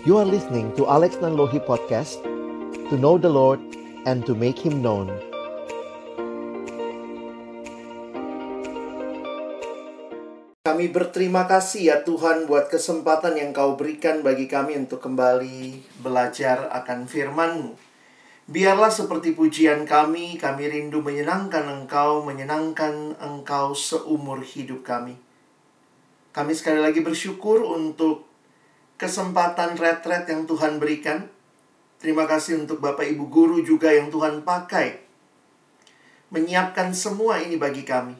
You are listening to Alex Nanlohi Podcast To know the Lord and to make Him known Kami berterima kasih ya Tuhan buat kesempatan yang kau berikan bagi kami untuk kembali belajar akan firman-Mu. Biarlah seperti pujian kami, kami rindu menyenangkan Engkau, menyenangkan Engkau seumur hidup kami. Kami sekali lagi bersyukur untuk kesempatan retret yang Tuhan berikan. Terima kasih untuk Bapak Ibu guru juga yang Tuhan pakai menyiapkan semua ini bagi kami.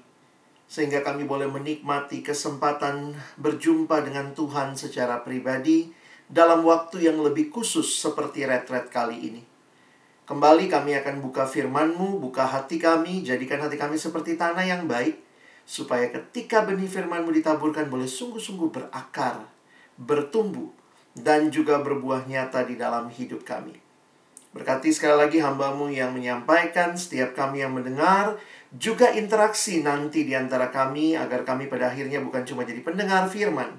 Sehingga kami boleh menikmati kesempatan berjumpa dengan Tuhan secara pribadi dalam waktu yang lebih khusus seperti retret kali ini. Kembali kami akan buka firman-Mu, buka hati kami, jadikan hati kami seperti tanah yang baik, supaya ketika benih firman-Mu ditaburkan boleh sungguh-sungguh berakar, bertumbuh, dan juga berbuah nyata di dalam hidup kami. Berkati sekali lagi hambamu yang menyampaikan, setiap kami yang mendengar, juga interaksi nanti di antara kami, agar kami pada akhirnya bukan cuma jadi pendengar firman,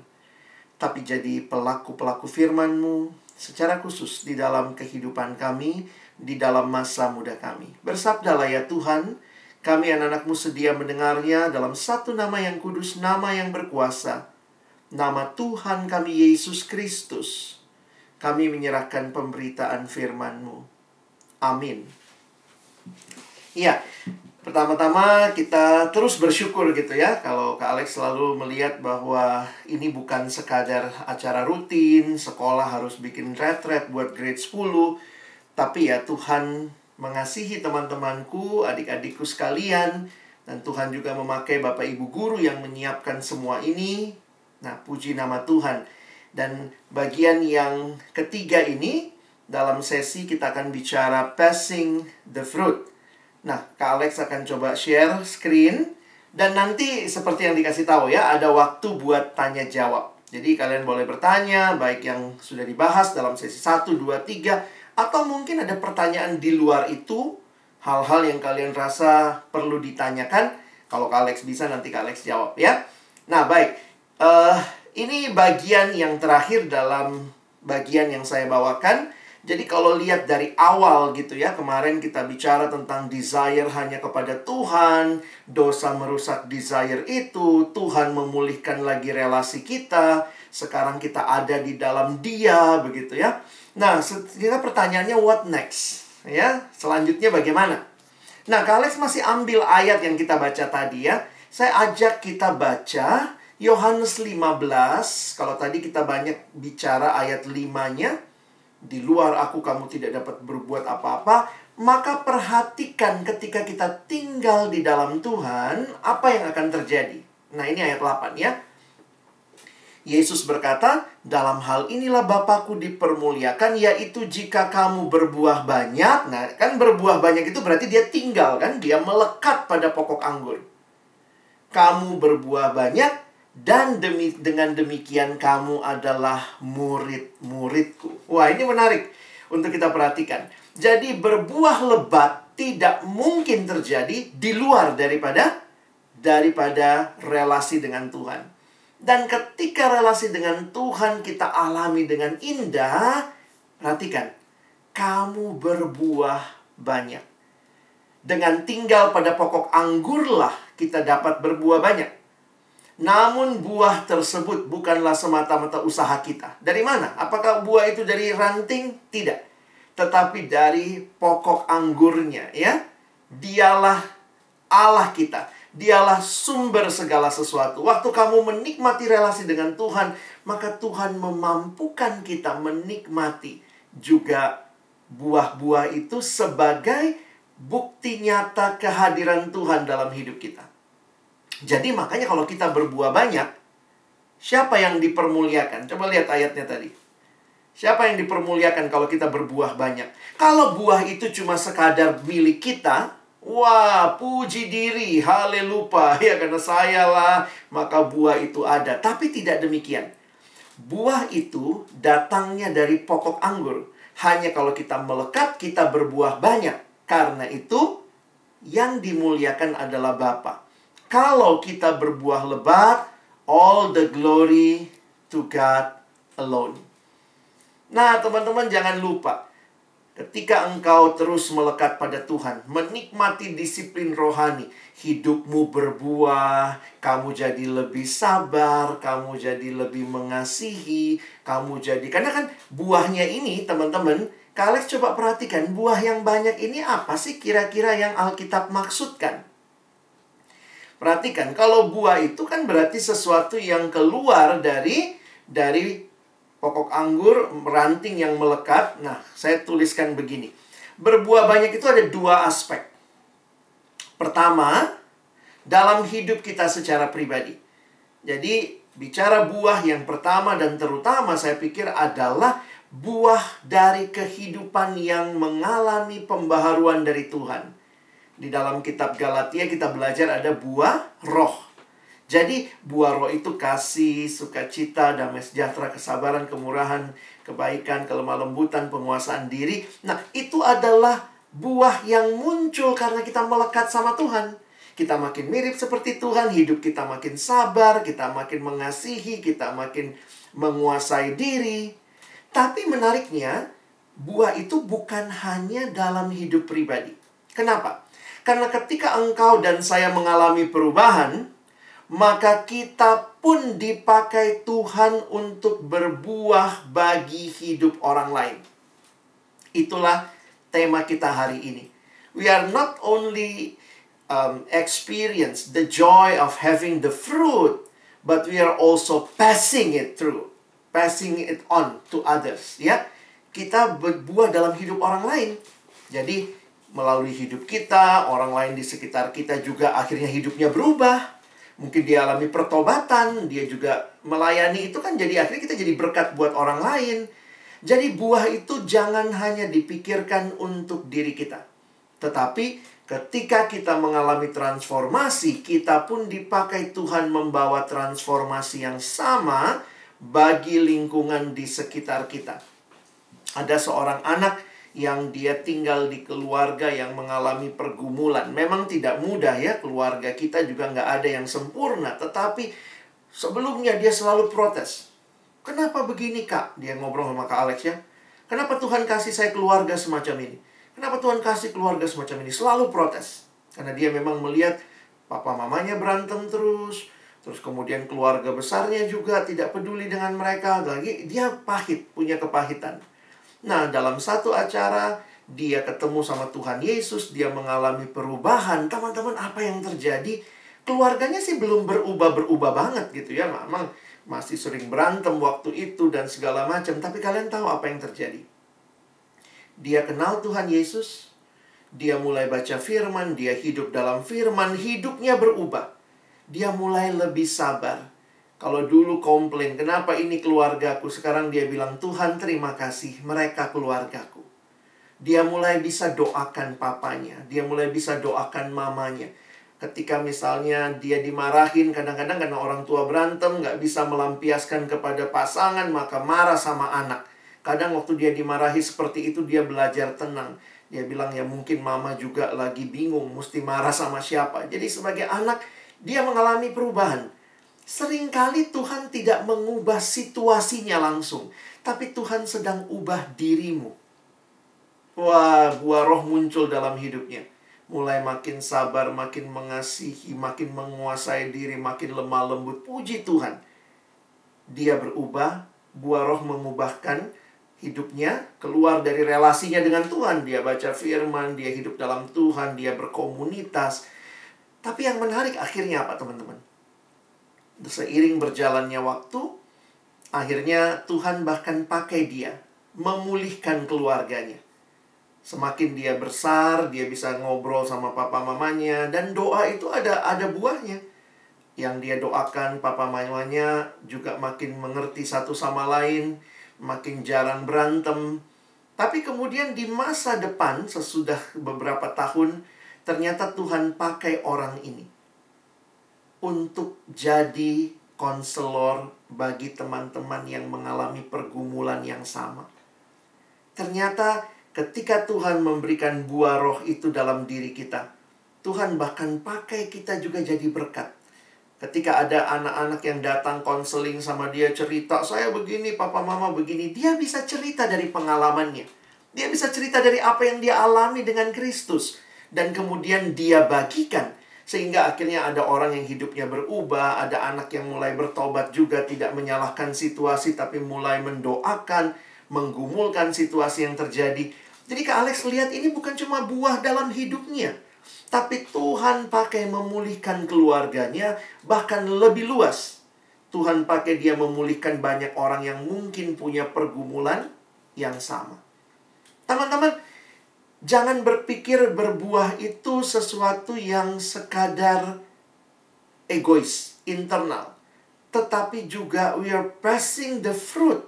tapi jadi pelaku-pelaku firman-Mu secara khusus di dalam kehidupan kami, di dalam masa muda kami. Bersabdalah ya Tuhan, kami anak-anakmu sedia mendengarnya dalam satu nama yang kudus, nama yang berkuasa, nama Tuhan kami Yesus Kristus, kami menyerahkan pemberitaan firman-Mu. Amin. Iya, pertama-tama kita terus bersyukur gitu ya kalau Kak Alex selalu melihat bahwa ini bukan sekadar acara rutin, sekolah harus bikin retret buat grade 10, tapi ya Tuhan mengasihi teman-temanku, adik-adikku sekalian, dan Tuhan juga memakai Bapak Ibu guru yang menyiapkan semua ini Nah, puji nama Tuhan. Dan bagian yang ketiga ini, dalam sesi kita akan bicara passing the fruit. Nah, Kak Alex akan coba share screen. Dan nanti seperti yang dikasih tahu ya, ada waktu buat tanya jawab. Jadi kalian boleh bertanya, baik yang sudah dibahas dalam sesi 1, 2, 3, atau mungkin ada pertanyaan di luar itu, hal-hal yang kalian rasa perlu ditanyakan. Kalau Kak Alex bisa, nanti Kak Alex jawab ya. Nah, baik. Uh, ini bagian yang terakhir dalam bagian yang saya bawakan. Jadi kalau lihat dari awal gitu ya, kemarin kita bicara tentang desire hanya kepada Tuhan, dosa merusak desire itu, Tuhan memulihkan lagi relasi kita, sekarang kita ada di dalam Dia begitu ya. Nah, kita pertanyaannya what next? Ya, selanjutnya bagaimana? Nah, Kalex masih ambil ayat yang kita baca tadi ya. Saya ajak kita baca Yohanes 15, kalau tadi kita banyak bicara ayat 5-nya, di luar aku kamu tidak dapat berbuat apa-apa, maka perhatikan ketika kita tinggal di dalam Tuhan, apa yang akan terjadi. Nah, ini ayat 8 ya. Yesus berkata, dalam hal inilah Bapakku dipermuliakan, yaitu jika kamu berbuah banyak. Nah, kan berbuah banyak itu berarti dia tinggal kan, dia melekat pada pokok anggur. Kamu berbuah banyak, dan demi dengan demikian kamu adalah murid-muridku. Wah, ini menarik untuk kita perhatikan. Jadi berbuah lebat tidak mungkin terjadi di luar daripada daripada relasi dengan Tuhan. Dan ketika relasi dengan Tuhan kita alami dengan indah, perhatikan, kamu berbuah banyak. Dengan tinggal pada pokok anggurlah kita dapat berbuah banyak. Namun buah tersebut bukanlah semata-mata usaha kita. Dari mana? Apakah buah itu dari ranting? Tidak. Tetapi dari pokok anggurnya, ya. Dialah Allah kita. Dialah sumber segala sesuatu. Waktu kamu menikmati relasi dengan Tuhan, maka Tuhan memampukan kita menikmati juga buah-buah itu sebagai bukti nyata kehadiran Tuhan dalam hidup kita. Jadi makanya kalau kita berbuah banyak, siapa yang dipermuliakan? Coba lihat ayatnya tadi. Siapa yang dipermuliakan kalau kita berbuah banyak? Kalau buah itu cuma sekadar milik kita, wah, puji diri, haleluya, ya karena saya lah, maka buah itu ada. Tapi tidak demikian. Buah itu datangnya dari pokok anggur. Hanya kalau kita melekat, kita berbuah banyak. Karena itu, yang dimuliakan adalah Bapa. Kalau kita berbuah lebat, all the glory to God alone. Nah, teman-teman jangan lupa Ketika engkau terus melekat pada Tuhan, menikmati disiplin rohani, hidupmu berbuah, kamu jadi lebih sabar, kamu jadi lebih mengasihi, kamu jadi karena kan buahnya ini teman-teman, kalian coba perhatikan buah yang banyak ini apa sih kira-kira yang Alkitab maksudkan? Perhatikan, kalau buah itu kan berarti sesuatu yang keluar dari dari pokok anggur, ranting yang melekat. Nah, saya tuliskan begini. Berbuah banyak itu ada dua aspek. Pertama, dalam hidup kita secara pribadi. Jadi, bicara buah yang pertama dan terutama saya pikir adalah buah dari kehidupan yang mengalami pembaharuan dari Tuhan. Di dalam kitab Galatia kita belajar ada buah roh. Jadi buah roh itu kasih, sukacita, damai sejahtera, kesabaran, kemurahan, kebaikan, kelemah lembutan, penguasaan diri. Nah, itu adalah buah yang muncul karena kita melekat sama Tuhan. Kita makin mirip seperti Tuhan, hidup kita makin sabar, kita makin mengasihi, kita makin menguasai diri. Tapi menariknya, buah itu bukan hanya dalam hidup pribadi. Kenapa? Karena ketika engkau dan saya mengalami perubahan, maka kita pun dipakai Tuhan untuk berbuah bagi hidup orang lain. Itulah tema kita hari ini. We are not only um, experience the joy of having the fruit, but we are also passing it through, passing it on to others. Ya, kita berbuah dalam hidup orang lain. Jadi melalui hidup kita, orang lain di sekitar kita juga akhirnya hidupnya berubah mungkin dia alami pertobatan, dia juga melayani itu kan jadi akhirnya kita jadi berkat buat orang lain. Jadi buah itu jangan hanya dipikirkan untuk diri kita. Tetapi ketika kita mengalami transformasi, kita pun dipakai Tuhan membawa transformasi yang sama bagi lingkungan di sekitar kita. Ada seorang anak yang dia tinggal di keluarga yang mengalami pergumulan. Memang tidak mudah ya, keluarga kita juga nggak ada yang sempurna. Tetapi sebelumnya dia selalu protes. Kenapa begini kak? Dia ngobrol sama kak Alex ya. Kenapa Tuhan kasih saya keluarga semacam ini? Kenapa Tuhan kasih keluarga semacam ini? Selalu protes. Karena dia memang melihat papa mamanya berantem terus. Terus kemudian keluarga besarnya juga tidak peduli dengan mereka. Lagi dia pahit, punya kepahitan. Nah, dalam satu acara dia ketemu sama Tuhan Yesus, dia mengalami perubahan. Teman-teman, apa yang terjadi? Keluarganya sih belum berubah-berubah banget gitu ya. Memang masih sering berantem waktu itu dan segala macam, tapi kalian tahu apa yang terjadi? Dia kenal Tuhan Yesus, dia mulai baca firman, dia hidup dalam firman, hidupnya berubah. Dia mulai lebih sabar. Kalau dulu komplain, kenapa ini keluargaku? Sekarang dia bilang, Tuhan terima kasih, mereka keluargaku. Dia mulai bisa doakan papanya, dia mulai bisa doakan mamanya. Ketika misalnya dia dimarahin, kadang-kadang karena orang tua berantem, nggak bisa melampiaskan kepada pasangan, maka marah sama anak. Kadang waktu dia dimarahi seperti itu, dia belajar tenang. Dia bilang, ya mungkin mama juga lagi bingung, mesti marah sama siapa. Jadi sebagai anak, dia mengalami perubahan Seringkali Tuhan tidak mengubah situasinya langsung, tapi Tuhan sedang ubah dirimu. Wah, buah roh muncul dalam hidupnya. Mulai makin sabar, makin mengasihi, makin menguasai diri, makin lemah lembut. Puji Tuhan. Dia berubah, buah roh mengubahkan hidupnya, keluar dari relasinya dengan Tuhan. Dia baca firman, dia hidup dalam Tuhan, dia berkomunitas. Tapi yang menarik akhirnya apa teman-teman? Seiring berjalannya waktu, akhirnya Tuhan bahkan pakai dia memulihkan keluarganya. Semakin dia besar, dia bisa ngobrol sama papa mamanya dan doa itu ada ada buahnya. Yang dia doakan papa mamanya juga makin mengerti satu sama lain, makin jarang berantem. Tapi kemudian di masa depan sesudah beberapa tahun ternyata Tuhan pakai orang ini untuk jadi konselor bagi teman-teman yang mengalami pergumulan yang sama. Ternyata ketika Tuhan memberikan buah roh itu dalam diri kita, Tuhan bahkan pakai kita juga jadi berkat. Ketika ada anak-anak yang datang konseling sama dia cerita, saya begini, papa mama begini, dia bisa cerita dari pengalamannya. Dia bisa cerita dari apa yang dia alami dengan Kristus. Dan kemudian dia bagikan. Sehingga akhirnya ada orang yang hidupnya berubah, ada anak yang mulai bertobat juga, tidak menyalahkan situasi, tapi mulai mendoakan, menggumulkan situasi yang terjadi. Jadi Kak Alex lihat ini bukan cuma buah dalam hidupnya, tapi Tuhan pakai memulihkan keluarganya, bahkan lebih luas. Tuhan pakai dia memulihkan banyak orang yang mungkin punya pergumulan yang sama. Teman-teman, jangan berpikir berbuah itu sesuatu yang sekadar egois, internal. Tetapi juga we are passing the fruit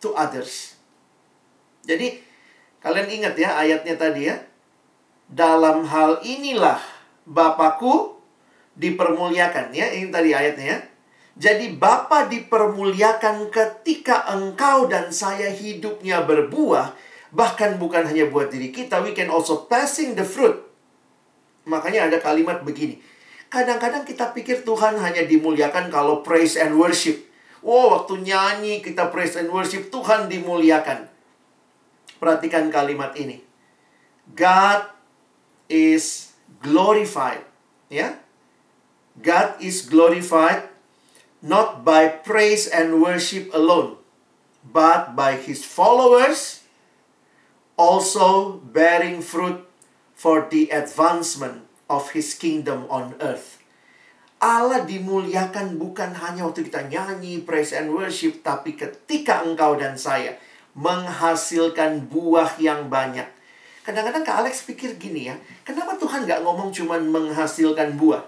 to others. Jadi, kalian ingat ya ayatnya tadi ya dalam hal inilah Bapakku dipermuliakan ya. Ini tadi ayatnya ya. Jadi Bapa dipermuliakan ketika engkau dan saya hidupnya berbuah, bahkan bukan hanya buat diri kita, we can also passing the fruit. Makanya ada kalimat begini. Kadang-kadang kita pikir Tuhan hanya dimuliakan kalau praise and worship. Wow, waktu nyanyi kita praise and worship, Tuhan dimuliakan. Perhatikan kalimat ini. God is glorified. Ya. God is glorified not by praise and worship alone, but by his followers also bearing fruit for the advancement of his kingdom on earth. Allah dimuliakan bukan hanya waktu kita nyanyi, praise and worship, tapi ketika engkau dan saya menghasilkan buah yang banyak Kadang-kadang Kak Alex pikir gini ya, kenapa Tuhan nggak ngomong cuman menghasilkan buah?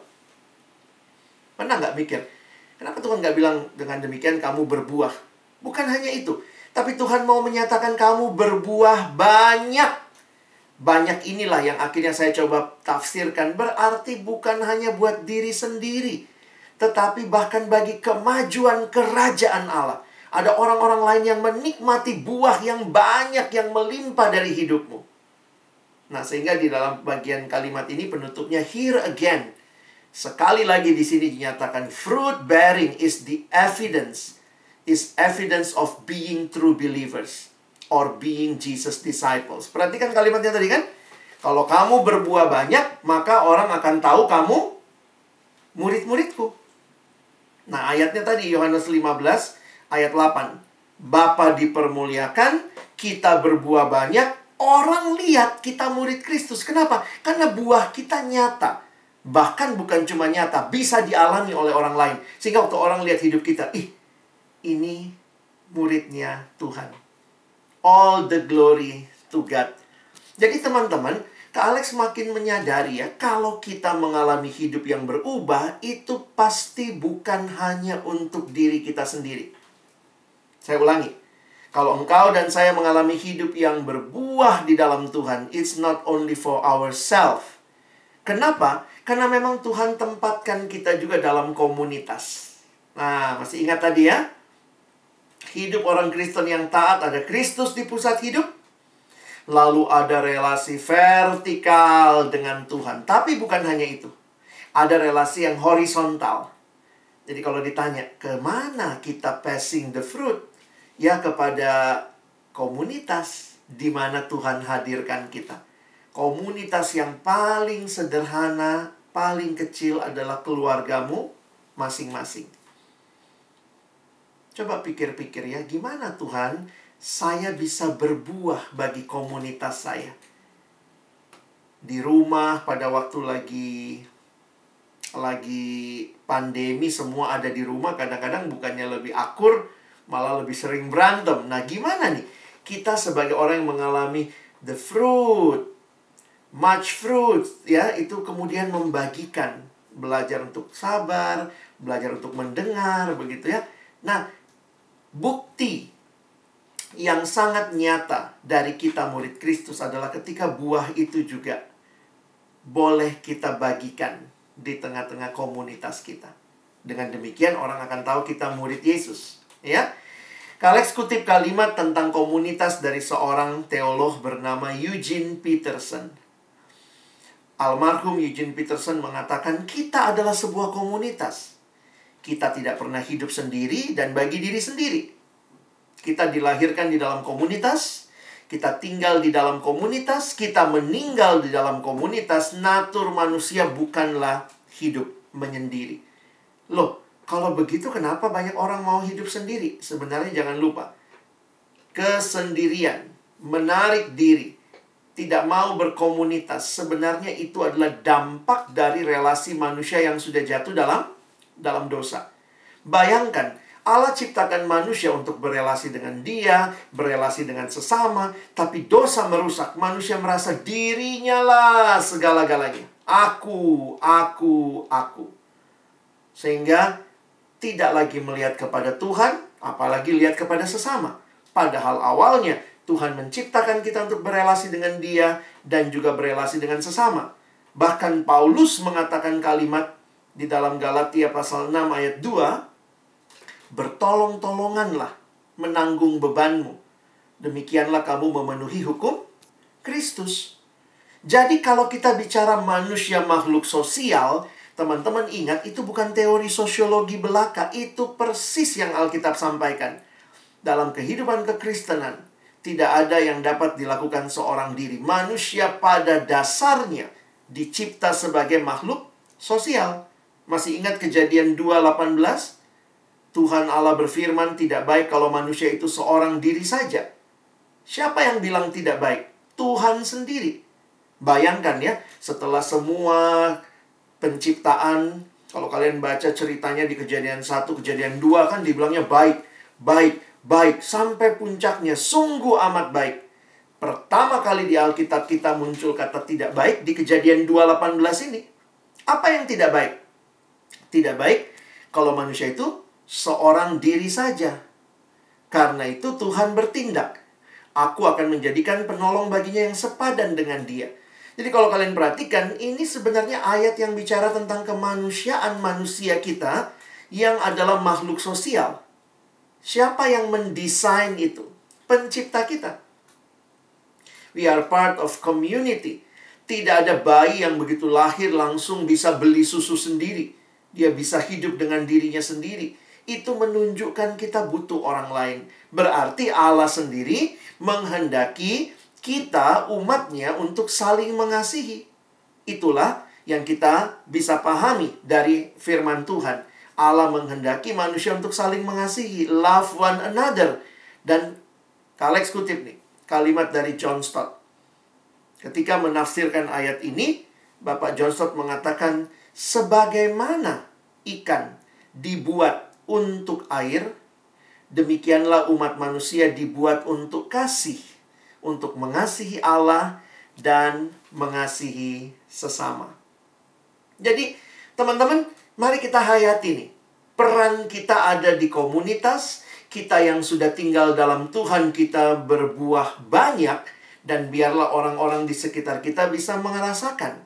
Pernah nggak mikir? Kenapa Tuhan nggak bilang dengan demikian kamu berbuah? Bukan hanya itu. Tapi Tuhan mau menyatakan kamu berbuah banyak. Banyak inilah yang akhirnya saya coba tafsirkan. Berarti bukan hanya buat diri sendiri. Tetapi bahkan bagi kemajuan kerajaan Allah. Ada orang-orang lain yang menikmati buah yang banyak yang melimpah dari hidupmu. Nah, sehingga di dalam bagian kalimat ini penutupnya here again. Sekali lagi di sini dinyatakan fruit bearing is the evidence is evidence of being true believers or being Jesus disciples. Perhatikan kalimatnya tadi kan? Kalau kamu berbuah banyak, maka orang akan tahu kamu murid-muridku. Nah, ayatnya tadi Yohanes 15 ayat 8. Bapa dipermuliakan, kita berbuah banyak, Orang lihat kita murid Kristus. Kenapa? Karena buah kita nyata. Bahkan bukan cuma nyata, bisa dialami oleh orang lain. Sehingga waktu orang lihat hidup kita, ih, ini muridnya Tuhan. All the glory to God. Jadi teman-teman, Kak Alex makin menyadari ya, kalau kita mengalami hidup yang berubah, itu pasti bukan hanya untuk diri kita sendiri. Saya ulangi, kalau engkau dan saya mengalami hidup yang berbuah di dalam Tuhan, it's not only for ourselves. Kenapa? Karena memang Tuhan tempatkan kita juga dalam komunitas. Nah, masih ingat tadi ya? Hidup orang Kristen yang taat ada Kristus di pusat hidup. Lalu ada relasi vertikal dengan Tuhan. Tapi bukan hanya itu. Ada relasi yang horizontal. Jadi kalau ditanya, ke mana kita passing the fruit? ya kepada komunitas di mana Tuhan hadirkan kita. Komunitas yang paling sederhana, paling kecil adalah keluargamu masing-masing. Coba pikir-pikir ya, gimana Tuhan saya bisa berbuah bagi komunitas saya? Di rumah pada waktu lagi lagi pandemi semua ada di rumah kadang-kadang bukannya lebih akur malah lebih sering berantem. Nah, gimana nih? Kita sebagai orang yang mengalami the fruit, much fruit, ya, itu kemudian membagikan, belajar untuk sabar, belajar untuk mendengar, begitu ya. Nah, bukti yang sangat nyata dari kita murid Kristus adalah ketika buah itu juga boleh kita bagikan di tengah-tengah komunitas kita. Dengan demikian orang akan tahu kita murid Yesus ya. Kalex kutip kalimat tentang komunitas dari seorang teolog bernama Eugene Peterson. Almarhum Eugene Peterson mengatakan kita adalah sebuah komunitas. Kita tidak pernah hidup sendiri dan bagi diri sendiri. Kita dilahirkan di dalam komunitas, kita tinggal di dalam komunitas, kita meninggal di dalam komunitas. Natur manusia bukanlah hidup menyendiri. Loh, kalau begitu kenapa banyak orang mau hidup sendiri? Sebenarnya jangan lupa. Kesendirian, menarik diri, tidak mau berkomunitas. Sebenarnya itu adalah dampak dari relasi manusia yang sudah jatuh dalam dalam dosa. Bayangkan, Allah ciptakan manusia untuk berelasi dengan dia, berelasi dengan sesama, tapi dosa merusak. Manusia merasa dirinya lah segala-galanya. Aku, aku, aku. Sehingga tidak lagi melihat kepada Tuhan, apalagi lihat kepada sesama. Padahal awalnya Tuhan menciptakan kita untuk berelasi dengan dia dan juga berelasi dengan sesama. Bahkan Paulus mengatakan kalimat di dalam Galatia pasal 6 ayat 2, bertolong-tolonganlah menanggung bebanmu. Demikianlah kamu memenuhi hukum Kristus. Jadi kalau kita bicara manusia makhluk sosial, teman-teman ingat itu bukan teori sosiologi belaka, itu persis yang Alkitab sampaikan. Dalam kehidupan kekristenan, tidak ada yang dapat dilakukan seorang diri. Manusia pada dasarnya dicipta sebagai makhluk sosial. Masih ingat kejadian 2.18? Tuhan Allah berfirman tidak baik kalau manusia itu seorang diri saja. Siapa yang bilang tidak baik? Tuhan sendiri. Bayangkan ya, setelah semua penciptaan, kalau kalian baca ceritanya di kejadian 1, kejadian 2 kan dibilangnya baik, baik, baik. Sampai puncaknya, sungguh amat baik. Pertama kali di Alkitab kita muncul kata tidak baik di kejadian 2.18 ini. Apa yang tidak baik? Tidak baik kalau manusia itu seorang diri saja. Karena itu Tuhan bertindak. Aku akan menjadikan penolong baginya yang sepadan dengan dia. Jadi kalau kalian perhatikan, ini sebenarnya ayat yang bicara tentang kemanusiaan manusia kita yang adalah makhluk sosial. Siapa yang mendesain itu? Pencipta kita. We are part of community. Tidak ada bayi yang begitu lahir langsung bisa beli susu sendiri dia bisa hidup dengan dirinya sendiri. Itu menunjukkan kita butuh orang lain. Berarti Allah sendiri menghendaki kita umatnya untuk saling mengasihi. Itulah yang kita bisa pahami dari firman Tuhan. Allah menghendaki manusia untuk saling mengasihi, love one another. Dan Kalex kutip nih, kalimat dari John Stott. Ketika menafsirkan ayat ini, Bapak John Stott mengatakan, sebagaimana ikan dibuat untuk air, demikianlah umat manusia dibuat untuk kasih, untuk mengasihi Allah dan mengasihi sesama. Jadi, teman-teman, mari kita hayati nih. Peran kita ada di komunitas, kita yang sudah tinggal dalam Tuhan kita berbuah banyak dan biarlah orang-orang di sekitar kita bisa merasakan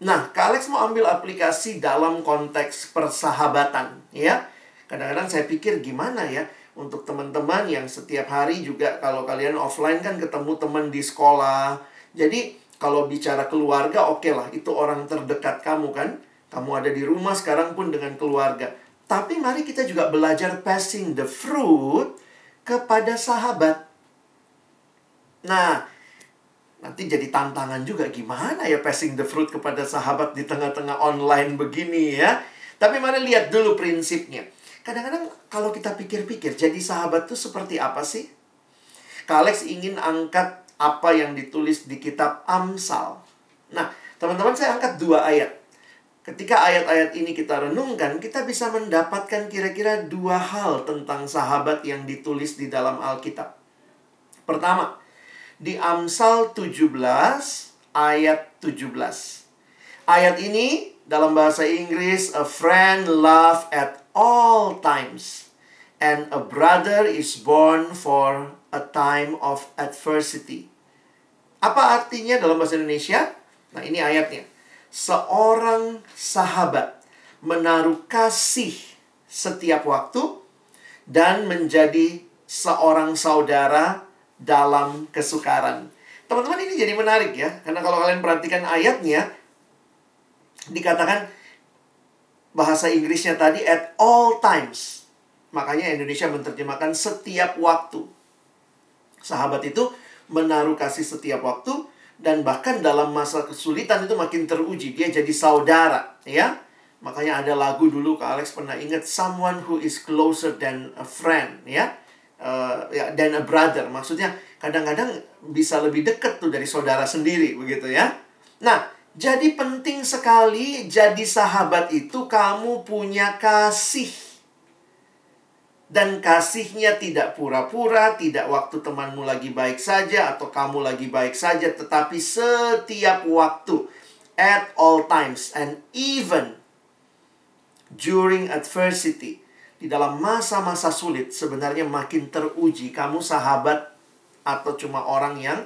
Nah, Kak Alex mau ambil aplikasi dalam konteks persahabatan, ya. Kadang-kadang saya pikir gimana ya untuk teman-teman yang setiap hari juga kalau kalian offline kan ketemu teman di sekolah. Jadi, kalau bicara keluarga oke okay lah, itu orang terdekat kamu kan. Kamu ada di rumah sekarang pun dengan keluarga. Tapi mari kita juga belajar passing the fruit kepada sahabat. Nah, nanti jadi tantangan juga gimana ya passing the fruit kepada sahabat di tengah-tengah online begini ya. Tapi mari lihat dulu prinsipnya. Kadang-kadang kalau kita pikir-pikir, jadi sahabat itu seperti apa sih? Kalex ingin angkat apa yang ditulis di kitab Amsal. Nah, teman-teman saya angkat dua ayat. Ketika ayat-ayat ini kita renungkan, kita bisa mendapatkan kira-kira dua hal tentang sahabat yang ditulis di dalam Alkitab. Pertama, di Amsal 17 ayat 17. Ayat ini dalam bahasa Inggris a friend love at all times and a brother is born for a time of adversity. Apa artinya dalam bahasa Indonesia? Nah, ini ayatnya. Seorang sahabat menaruh kasih setiap waktu dan menjadi seorang saudara dalam kesukaran. Teman-teman ini jadi menarik ya, karena kalau kalian perhatikan ayatnya, dikatakan bahasa Inggrisnya tadi at all times. Makanya Indonesia menerjemahkan setiap waktu. Sahabat itu menaruh kasih setiap waktu dan bahkan dalam masa kesulitan itu makin teruji. Dia jadi saudara, ya. Makanya ada lagu dulu Kak Alex pernah ingat someone who is closer than a friend, ya. Uh, ya than a brother. Maksudnya kadang-kadang bisa lebih dekat tuh dari saudara sendiri begitu ya. Nah, jadi penting sekali jadi sahabat itu kamu punya kasih dan kasihnya tidak pura-pura, tidak waktu temanmu lagi baik saja atau kamu lagi baik saja, tetapi setiap waktu, at all times, and even during adversity, di dalam masa-masa sulit, sebenarnya makin teruji kamu sahabat atau cuma orang yang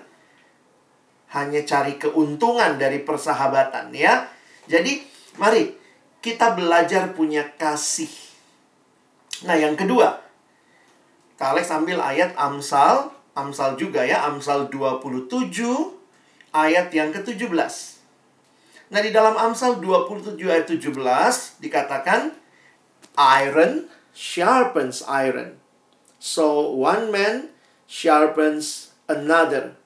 hanya cari keuntungan dari persahabatan, ya. Jadi, mari kita belajar punya kasih Nah, yang kedua, Kak Alex ambil ayat Amsal, Amsal juga ya, Amsal 27 ayat yang ke-17. Nah, di dalam Amsal 27 ayat 17 dikatakan iron sharpens iron. So one man sharpens another.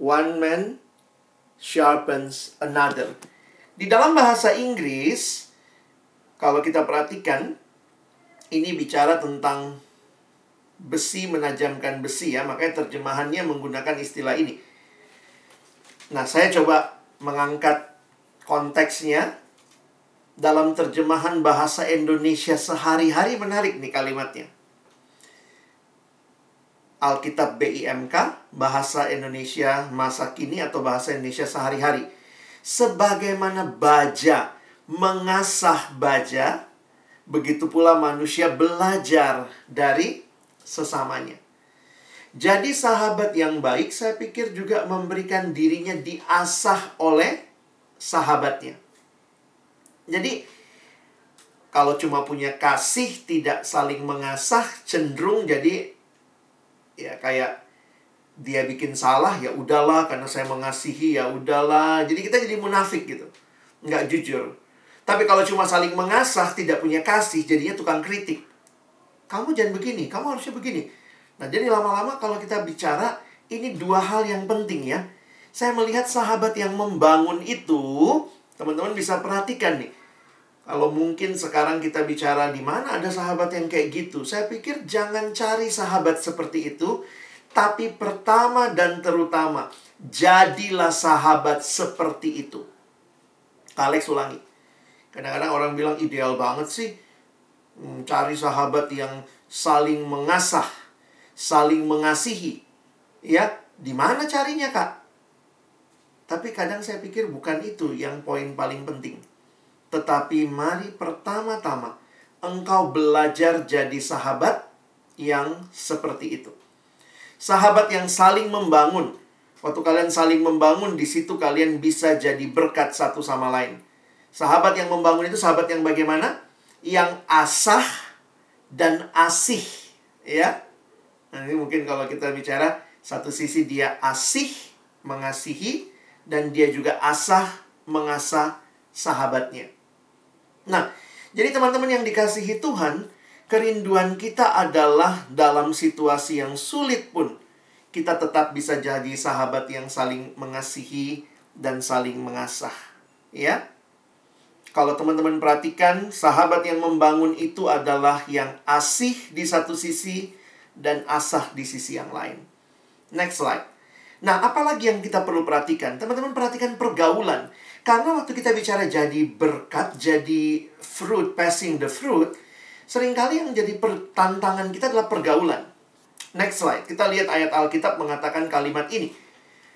One man sharpens another. Di dalam bahasa Inggris kalau kita perhatikan, ini bicara tentang besi menajamkan besi ya, makanya terjemahannya menggunakan istilah ini. Nah, saya coba mengangkat konteksnya dalam terjemahan bahasa Indonesia sehari-hari menarik nih kalimatnya. Alkitab BIMK, bahasa Indonesia masa kini atau bahasa Indonesia sehari-hari. Sebagaimana baja mengasah baja, begitu pula manusia belajar dari sesamanya. Jadi sahabat yang baik saya pikir juga memberikan dirinya diasah oleh sahabatnya. Jadi kalau cuma punya kasih tidak saling mengasah cenderung jadi ya kayak dia bikin salah ya udahlah karena saya mengasihi ya udahlah. Jadi kita jadi munafik gitu. Nggak jujur. Tapi kalau cuma saling mengasah, tidak punya kasih, jadinya tukang kritik. Kamu jangan begini, kamu harusnya begini. Nah, jadi lama-lama kalau kita bicara, ini dua hal yang penting ya. Saya melihat sahabat yang membangun itu, teman-teman bisa perhatikan nih. Kalau mungkin sekarang kita bicara di mana ada sahabat yang kayak gitu, saya pikir jangan cari sahabat seperti itu, tapi pertama dan terutama, jadilah sahabat seperti itu. Alex ulangi. Kadang-kadang orang bilang ideal banget sih hmm, cari sahabat yang saling mengasah, saling mengasihi. Ya, di mana carinya, Kak? Tapi kadang saya pikir bukan itu yang poin paling penting. Tetapi mari pertama-tama engkau belajar jadi sahabat yang seperti itu. Sahabat yang saling membangun. Waktu kalian saling membangun, di situ kalian bisa jadi berkat satu sama lain. Sahabat yang membangun itu sahabat yang bagaimana? Yang asah dan asih, ya. Nah, ini mungkin kalau kita bicara satu sisi dia asih mengasihi dan dia juga asah mengasah sahabatnya. Nah, jadi teman-teman yang dikasihi Tuhan, kerinduan kita adalah dalam situasi yang sulit pun kita tetap bisa jadi sahabat yang saling mengasihi dan saling mengasah, ya. Kalau teman-teman perhatikan, sahabat yang membangun itu adalah yang asih di satu sisi dan asah di sisi yang lain. Next slide. Nah, apalagi yang kita perlu perhatikan? Teman-teman perhatikan pergaulan. Karena waktu kita bicara jadi berkat, jadi fruit, passing the fruit, sering kali yang jadi tantangan kita adalah pergaulan. Next slide. Kita lihat ayat Alkitab mengatakan kalimat ini.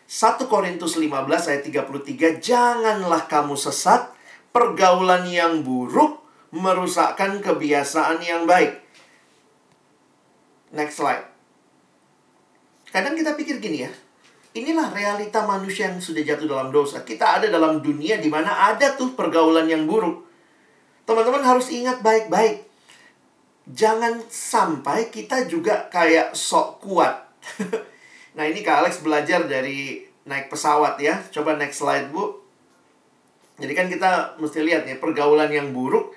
1 Korintus 15 ayat 33, Janganlah kamu sesat pergaulan yang buruk merusakkan kebiasaan yang baik. Next slide. Kadang kita pikir gini ya, inilah realita manusia yang sudah jatuh dalam dosa. Kita ada dalam dunia di mana ada tuh pergaulan yang buruk. Teman-teman harus ingat baik-baik. Jangan sampai kita juga kayak sok kuat. nah ini Kak Alex belajar dari naik pesawat ya. Coba next slide Bu. Jadi kan kita mesti lihat ya, pergaulan yang buruk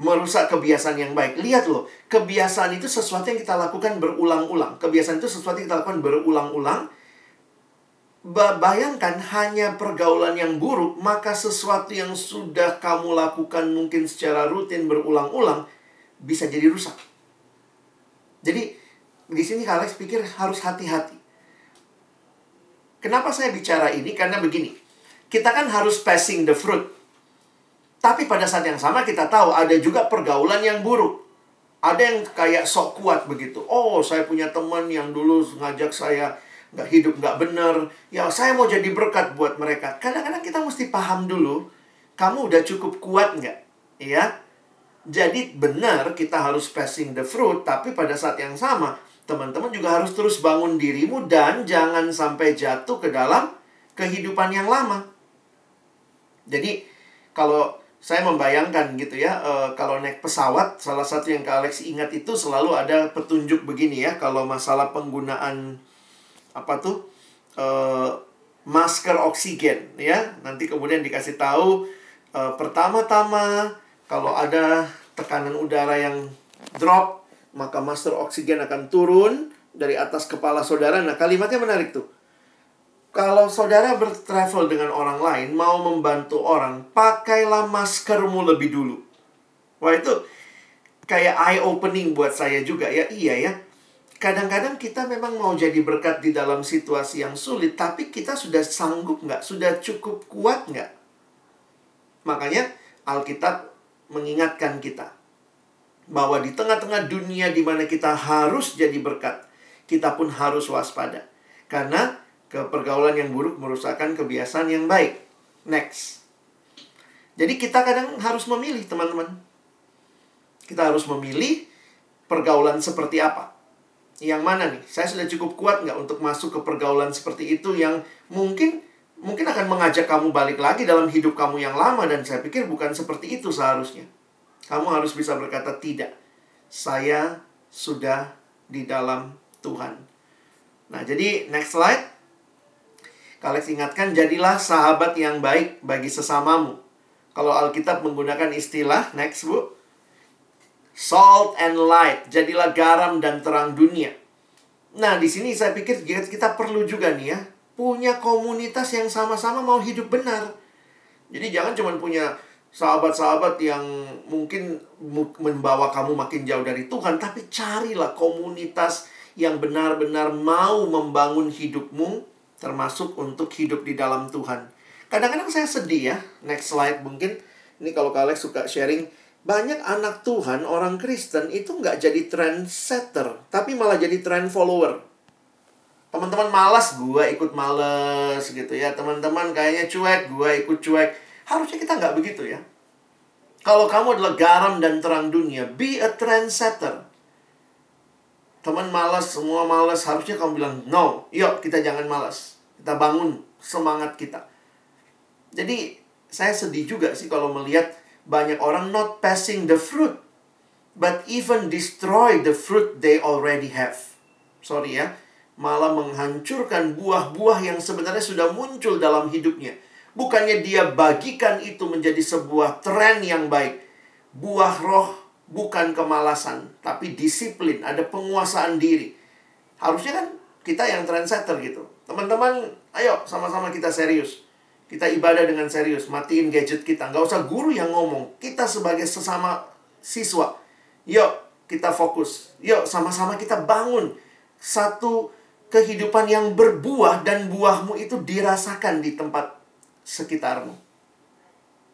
merusak kebiasaan yang baik. Lihat loh, kebiasaan itu sesuatu yang kita lakukan berulang-ulang. Kebiasaan itu sesuatu yang kita lakukan berulang-ulang. Bayangkan hanya pergaulan yang buruk, maka sesuatu yang sudah kamu lakukan mungkin secara rutin berulang-ulang bisa jadi rusak. Jadi di sini Alex pikir harus hati-hati. Kenapa saya bicara ini? Karena begini. Kita kan harus passing the fruit. Tapi pada saat yang sama kita tahu ada juga pergaulan yang buruk. Ada yang kayak sok kuat begitu. Oh, saya punya teman yang dulu ngajak saya nggak hidup nggak benar. Ya, saya mau jadi berkat buat mereka. Kadang-kadang kita mesti paham dulu. Kamu udah cukup kuat nggak? Ya, jadi benar kita harus passing the fruit, tapi pada saat yang sama teman-teman juga harus terus bangun dirimu dan jangan sampai jatuh ke dalam kehidupan yang lama. Jadi kalau saya membayangkan gitu ya, e, kalau naik pesawat, salah satu yang Kak Alex ingat itu selalu ada petunjuk begini ya, kalau masalah penggunaan apa tuh e, masker oksigen ya, nanti kemudian dikasih tahu e, pertama-tama kalau ada tekanan udara yang drop, maka master oksigen akan turun dari atas kepala saudara. Nah, kalimatnya menarik tuh. Kalau saudara bertravel dengan orang lain, mau membantu orang, pakailah maskermu lebih dulu. Wah, itu kayak eye opening buat saya juga ya. Iya ya. Kadang-kadang kita memang mau jadi berkat di dalam situasi yang sulit, tapi kita sudah sanggup nggak? Sudah cukup kuat nggak? Makanya Alkitab mengingatkan kita bahwa di tengah-tengah dunia di mana kita harus jadi berkat, kita pun harus waspada. Karena kepergaulan yang buruk merusakkan kebiasaan yang baik. Next. Jadi kita kadang harus memilih, teman-teman. Kita harus memilih pergaulan seperti apa. Yang mana nih? Saya sudah cukup kuat nggak untuk masuk ke pergaulan seperti itu yang mungkin mungkin akan mengajak kamu balik lagi dalam hidup kamu yang lama dan saya pikir bukan seperti itu seharusnya. Kamu harus bisa berkata tidak. Saya sudah di dalam Tuhan. Nah, jadi next slide. Kalian ingatkan jadilah sahabat yang baik bagi sesamamu. Kalau Alkitab menggunakan istilah next Bu. Salt and light, jadilah garam dan terang dunia. Nah, di sini saya pikir kita perlu juga nih ya, punya komunitas yang sama-sama mau hidup benar. Jadi jangan cuma punya sahabat-sahabat yang mungkin membawa kamu makin jauh dari Tuhan, tapi carilah komunitas yang benar-benar mau membangun hidupmu, termasuk untuk hidup di dalam Tuhan. Kadang-kadang saya sedih ya, next slide mungkin. Ini kalau kalian suka sharing, banyak anak Tuhan, orang Kristen itu nggak jadi trendsetter, tapi malah jadi trend follower. Teman-teman malas gue ikut males gitu ya. Teman-teman kayaknya cuek gue ikut cuek. Harusnya kita nggak begitu ya. Kalau kamu adalah garam dan terang dunia be a trendsetter. Teman malas semua malas. Harusnya kamu bilang no yuk kita jangan malas. Kita bangun semangat kita. Jadi saya sedih juga sih kalau melihat banyak orang not passing the fruit but even destroy the fruit they already have sorry ya malah menghancurkan buah-buah yang sebenarnya sudah muncul dalam hidupnya. Bukannya dia bagikan itu menjadi sebuah tren yang baik. Buah roh bukan kemalasan, tapi disiplin, ada penguasaan diri. Harusnya kan kita yang trendsetter gitu. Teman-teman, ayo sama-sama kita serius. Kita ibadah dengan serius, matiin gadget kita. Nggak usah guru yang ngomong. Kita sebagai sesama siswa, yuk kita fokus. Yuk sama-sama kita bangun satu kehidupan yang berbuah dan buahmu itu dirasakan di tempat sekitarmu.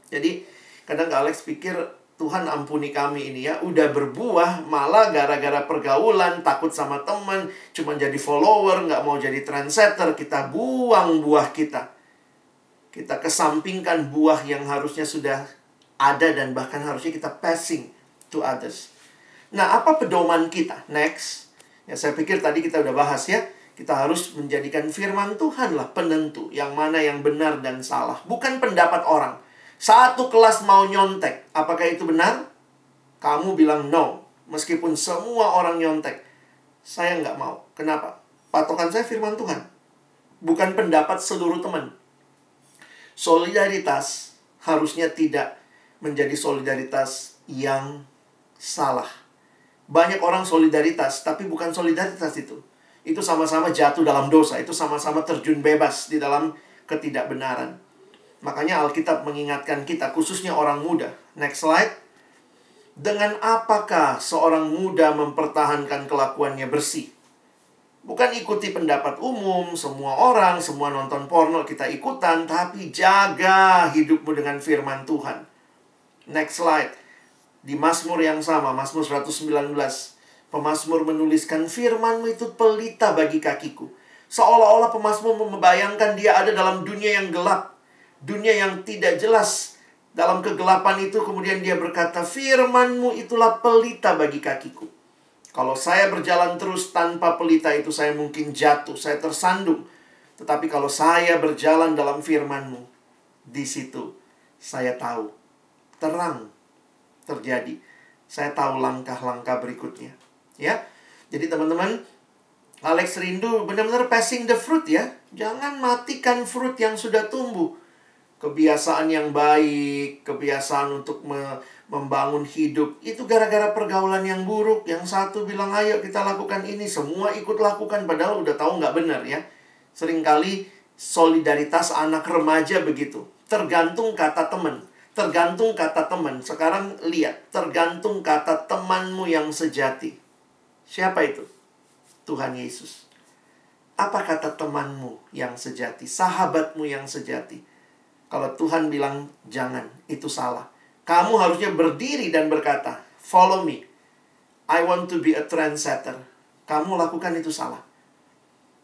Jadi kadang Alex pikir Tuhan ampuni kami ini ya Udah berbuah malah gara-gara pergaulan Takut sama teman Cuma jadi follower nggak mau jadi trendsetter Kita buang buah kita Kita kesampingkan buah yang harusnya sudah ada Dan bahkan harusnya kita passing to others Nah apa pedoman kita? Next Ya saya pikir tadi kita udah bahas ya kita harus menjadikan firman Tuhan lah penentu yang mana yang benar dan salah. Bukan pendapat orang. Satu kelas mau nyontek. Apakah itu benar? Kamu bilang no. Meskipun semua orang nyontek. Saya nggak mau. Kenapa? Patokan saya firman Tuhan. Bukan pendapat seluruh teman. Solidaritas harusnya tidak menjadi solidaritas yang salah. Banyak orang solidaritas, tapi bukan solidaritas itu. Itu sama-sama jatuh dalam dosa, itu sama-sama terjun bebas di dalam ketidakbenaran. Makanya Alkitab mengingatkan kita, khususnya orang muda. Next slide. Dengan apakah seorang muda mempertahankan kelakuannya bersih? Bukan ikuti pendapat umum, semua orang, semua nonton porno kita ikutan, tapi jaga hidupmu dengan firman Tuhan. Next slide. Di Mazmur yang sama, Mazmur 119, pemazmur menuliskan firmanmu itu pelita bagi kakiku. Seolah-olah pemazmur membayangkan dia ada dalam dunia yang gelap, dunia yang tidak jelas. Dalam kegelapan itu kemudian dia berkata, firmanmu itulah pelita bagi kakiku. Kalau saya berjalan terus tanpa pelita itu saya mungkin jatuh, saya tersandung. Tetapi kalau saya berjalan dalam firman-Mu, di situ saya tahu terang terjadi. Saya tahu langkah-langkah berikutnya. Ya. Jadi teman-teman, Alex rindu benar-benar passing the fruit ya. Jangan matikan fruit yang sudah tumbuh. Kebiasaan yang baik, kebiasaan untuk me membangun hidup. Itu gara-gara pergaulan yang buruk yang satu bilang ayo kita lakukan ini. Semua ikut lakukan padahal udah tahu nggak benar ya. Seringkali solidaritas anak remaja begitu. Tergantung kata teman. Tergantung kata teman. Sekarang lihat tergantung kata temanmu yang sejati. Siapa itu? Tuhan Yesus. Apa kata temanmu yang sejati? Sahabatmu yang sejati? Kalau Tuhan bilang jangan itu salah kamu harusnya berdiri dan berkata, "Follow me. I want to be a trendsetter." Kamu lakukan itu salah.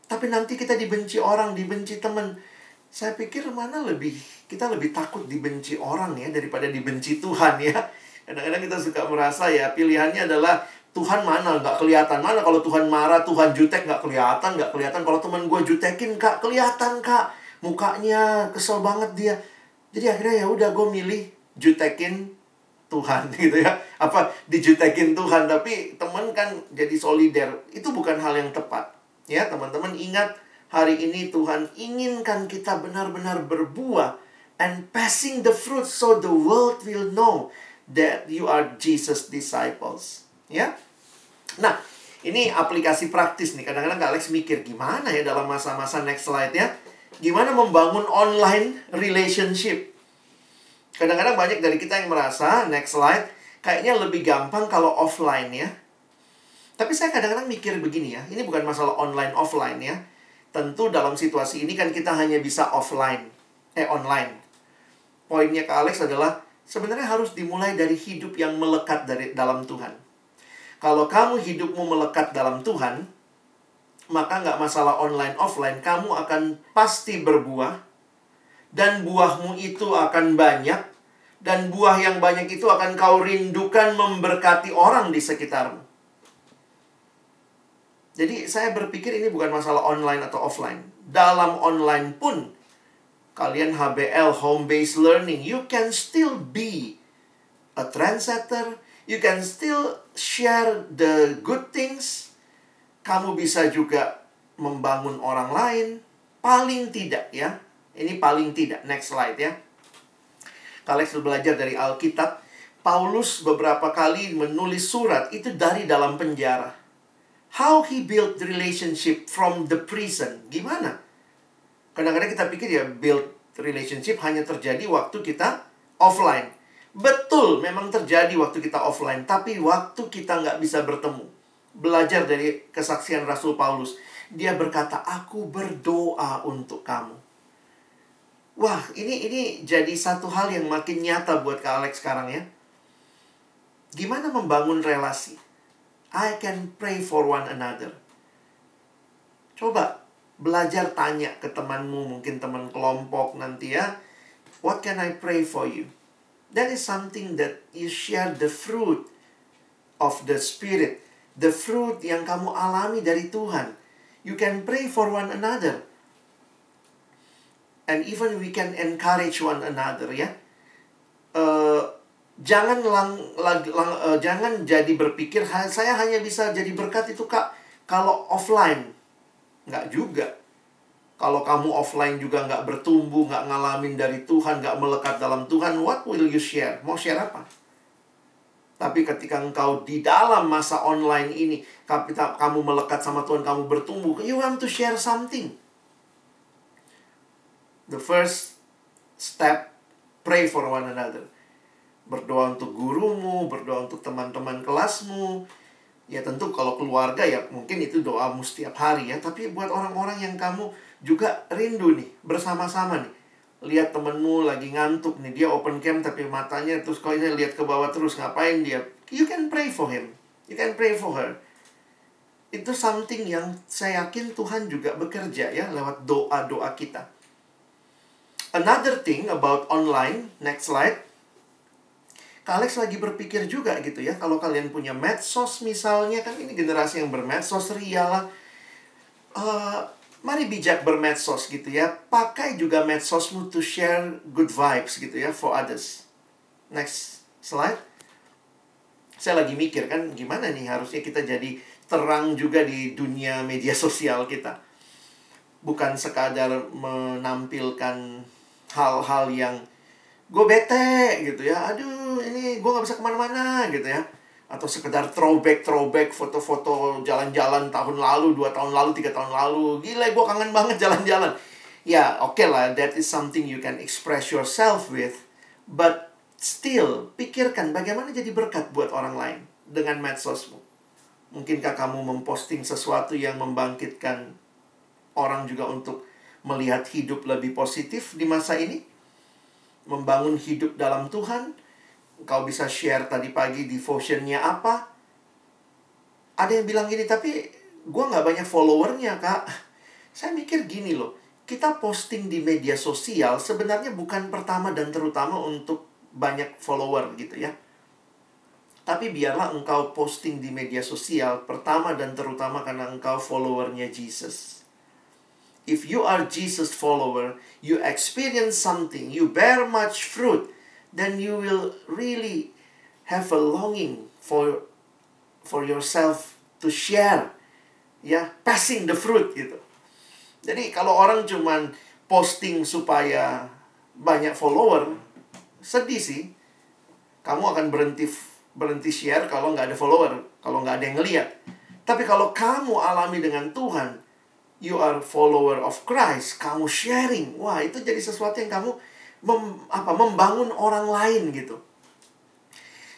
Tapi nanti kita dibenci orang, dibenci teman. Saya pikir mana lebih kita lebih takut dibenci orang ya daripada dibenci Tuhan ya. Kadang-kadang kita suka merasa ya pilihannya adalah Tuhan mana nggak kelihatan mana kalau Tuhan marah Tuhan jutek nggak kelihatan nggak kelihatan kalau teman gue jutekin kak kelihatan kak mukanya kesel banget dia jadi akhirnya ya udah gue milih jutekin Tuhan gitu ya. Apa dijutekin Tuhan tapi teman kan jadi solider. Itu bukan hal yang tepat. Ya teman-teman ingat hari ini Tuhan inginkan kita benar-benar berbuah and passing the fruit so the world will know that you are Jesus disciples. Ya. Nah ini aplikasi praktis nih. Kadang-kadang Kak Alex mikir gimana ya dalam masa-masa next slide ya? Gimana membangun online relationship Kadang-kadang banyak dari kita yang merasa, next slide, kayaknya lebih gampang kalau offline ya. Tapi saya kadang-kadang mikir begini ya, ini bukan masalah online offline ya. Tentu dalam situasi ini kan kita hanya bisa offline, eh online. Poinnya ke Alex adalah sebenarnya harus dimulai dari hidup yang melekat dari dalam Tuhan. Kalau kamu hidupmu melekat dalam Tuhan, maka nggak masalah online offline, kamu akan pasti berbuah dan buahmu itu akan banyak dan buah yang banyak itu akan kau rindukan memberkati orang di sekitarmu. Jadi saya berpikir ini bukan masalah online atau offline. Dalam online pun kalian HBL home based learning, you can still be a trendsetter, you can still share the good things. Kamu bisa juga membangun orang lain, paling tidak ya ini paling tidak. Next slide ya. Kalian sudah belajar dari Alkitab. Paulus beberapa kali menulis surat itu dari dalam penjara. How he built relationship from the prison. Gimana? Kadang-kadang kita pikir ya build relationship hanya terjadi waktu kita offline. Betul, memang terjadi waktu kita offline. Tapi waktu kita nggak bisa bertemu. Belajar dari kesaksian Rasul Paulus. Dia berkata, aku berdoa untuk kamu. Wah, ini ini jadi satu hal yang makin nyata buat Kak Alex sekarang ya. Gimana membangun relasi? I can pray for one another. Coba belajar tanya ke temanmu, mungkin teman kelompok nanti ya. What can I pray for you? That is something that you share the fruit of the Spirit. The fruit yang kamu alami dari Tuhan. You can pray for one another and even we can encourage one another ya. Uh, jangan lang, lang, lang uh, jangan jadi berpikir saya hanya bisa jadi berkat itu kak kalau offline nggak juga Kalau kamu offline juga nggak bertumbuh, nggak ngalamin dari Tuhan, nggak melekat dalam Tuhan, what will you share? Mau share apa? Tapi ketika engkau di dalam masa online ini, kamu melekat sama Tuhan, kamu bertumbuh, you want to share something. The first step, pray for one another. Berdoa untuk gurumu, berdoa untuk teman-teman kelasmu. Ya tentu kalau keluarga ya mungkin itu doamu setiap hari ya. Tapi buat orang-orang yang kamu juga rindu nih, bersama-sama nih lihat temenmu lagi ngantuk nih dia open cam tapi matanya terus kau ini lihat ke bawah terus ngapain dia you can pray for him you can pray for her itu something yang saya yakin Tuhan juga bekerja ya lewat doa-doa kita another thing about online next slide Kak Alex lagi berpikir juga gitu ya kalau kalian punya medsos misalnya kan ini generasi yang bermedsos ria uh, mari bijak bermedsos gitu ya. Pakai juga medsosmu to share good vibes gitu ya for others. Next slide. Saya lagi mikir kan gimana nih harusnya kita jadi terang juga di dunia media sosial kita. Bukan sekadar menampilkan hal-hal yang gue bete gitu ya. Aduh ini gue gak bisa ke mana-mana gitu ya. Atau sekedar throwback throwback foto-foto jalan-jalan tahun lalu dua tahun lalu tiga tahun lalu. Gila gue kangen banget jalan-jalan. Ya oke okay lah that is something you can express yourself with. But still pikirkan bagaimana jadi berkat buat orang lain dengan medsosmu. Mungkinkah kamu memposting sesuatu yang membangkitkan orang juga untuk melihat hidup lebih positif di masa ini? Membangun hidup dalam Tuhan? Kau bisa share tadi pagi devotionnya apa? Ada yang bilang gini tapi gue nggak banyak followernya kak. Saya mikir gini loh kita posting di media sosial sebenarnya bukan pertama dan terutama untuk banyak follower gitu ya. Tapi biarlah engkau posting di media sosial pertama dan terutama karena engkau followernya Jesus if you are Jesus follower you experience something you bear much fruit then you will really have a longing for for yourself to share ya passing the fruit gitu. Jadi kalau orang cuman posting supaya banyak follower sedih sih. Kamu akan berhenti berhenti share kalau nggak ada follower kalau nggak ada yang ngeliat. Tapi kalau kamu alami dengan Tuhan you are follower of Christ kamu sharing wah itu jadi sesuatu yang kamu mem, apa membangun orang lain gitu.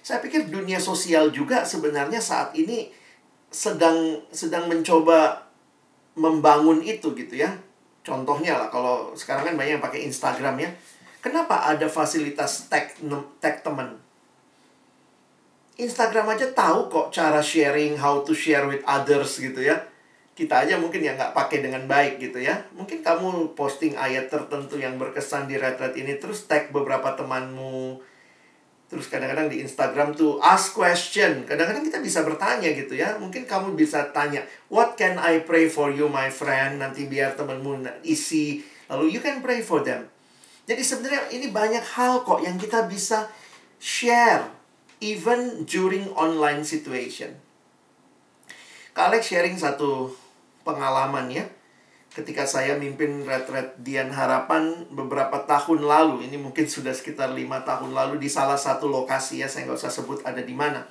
Saya pikir dunia sosial juga sebenarnya saat ini sedang sedang mencoba membangun itu gitu ya. Contohnya lah kalau sekarang kan banyak yang pakai Instagram ya. Kenapa ada fasilitas tag tag teman? Instagram aja tahu kok cara sharing, how to share with others gitu ya kita aja mungkin ya nggak pakai dengan baik gitu ya. Mungkin kamu posting ayat tertentu yang berkesan di retret ini terus tag beberapa temanmu. Terus kadang-kadang di Instagram tuh ask question. Kadang-kadang kita bisa bertanya gitu ya. Mungkin kamu bisa tanya, "What can I pray for you my friend?" Nanti biar temanmu isi lalu you can pray for them. Jadi sebenarnya ini banyak hal kok yang kita bisa share even during online situation. Kak Alex sharing satu pengalaman ya. Ketika saya mimpin retret Dian Harapan beberapa tahun lalu, ini mungkin sudah sekitar lima tahun lalu di salah satu lokasi ya, saya nggak usah sebut ada di mana.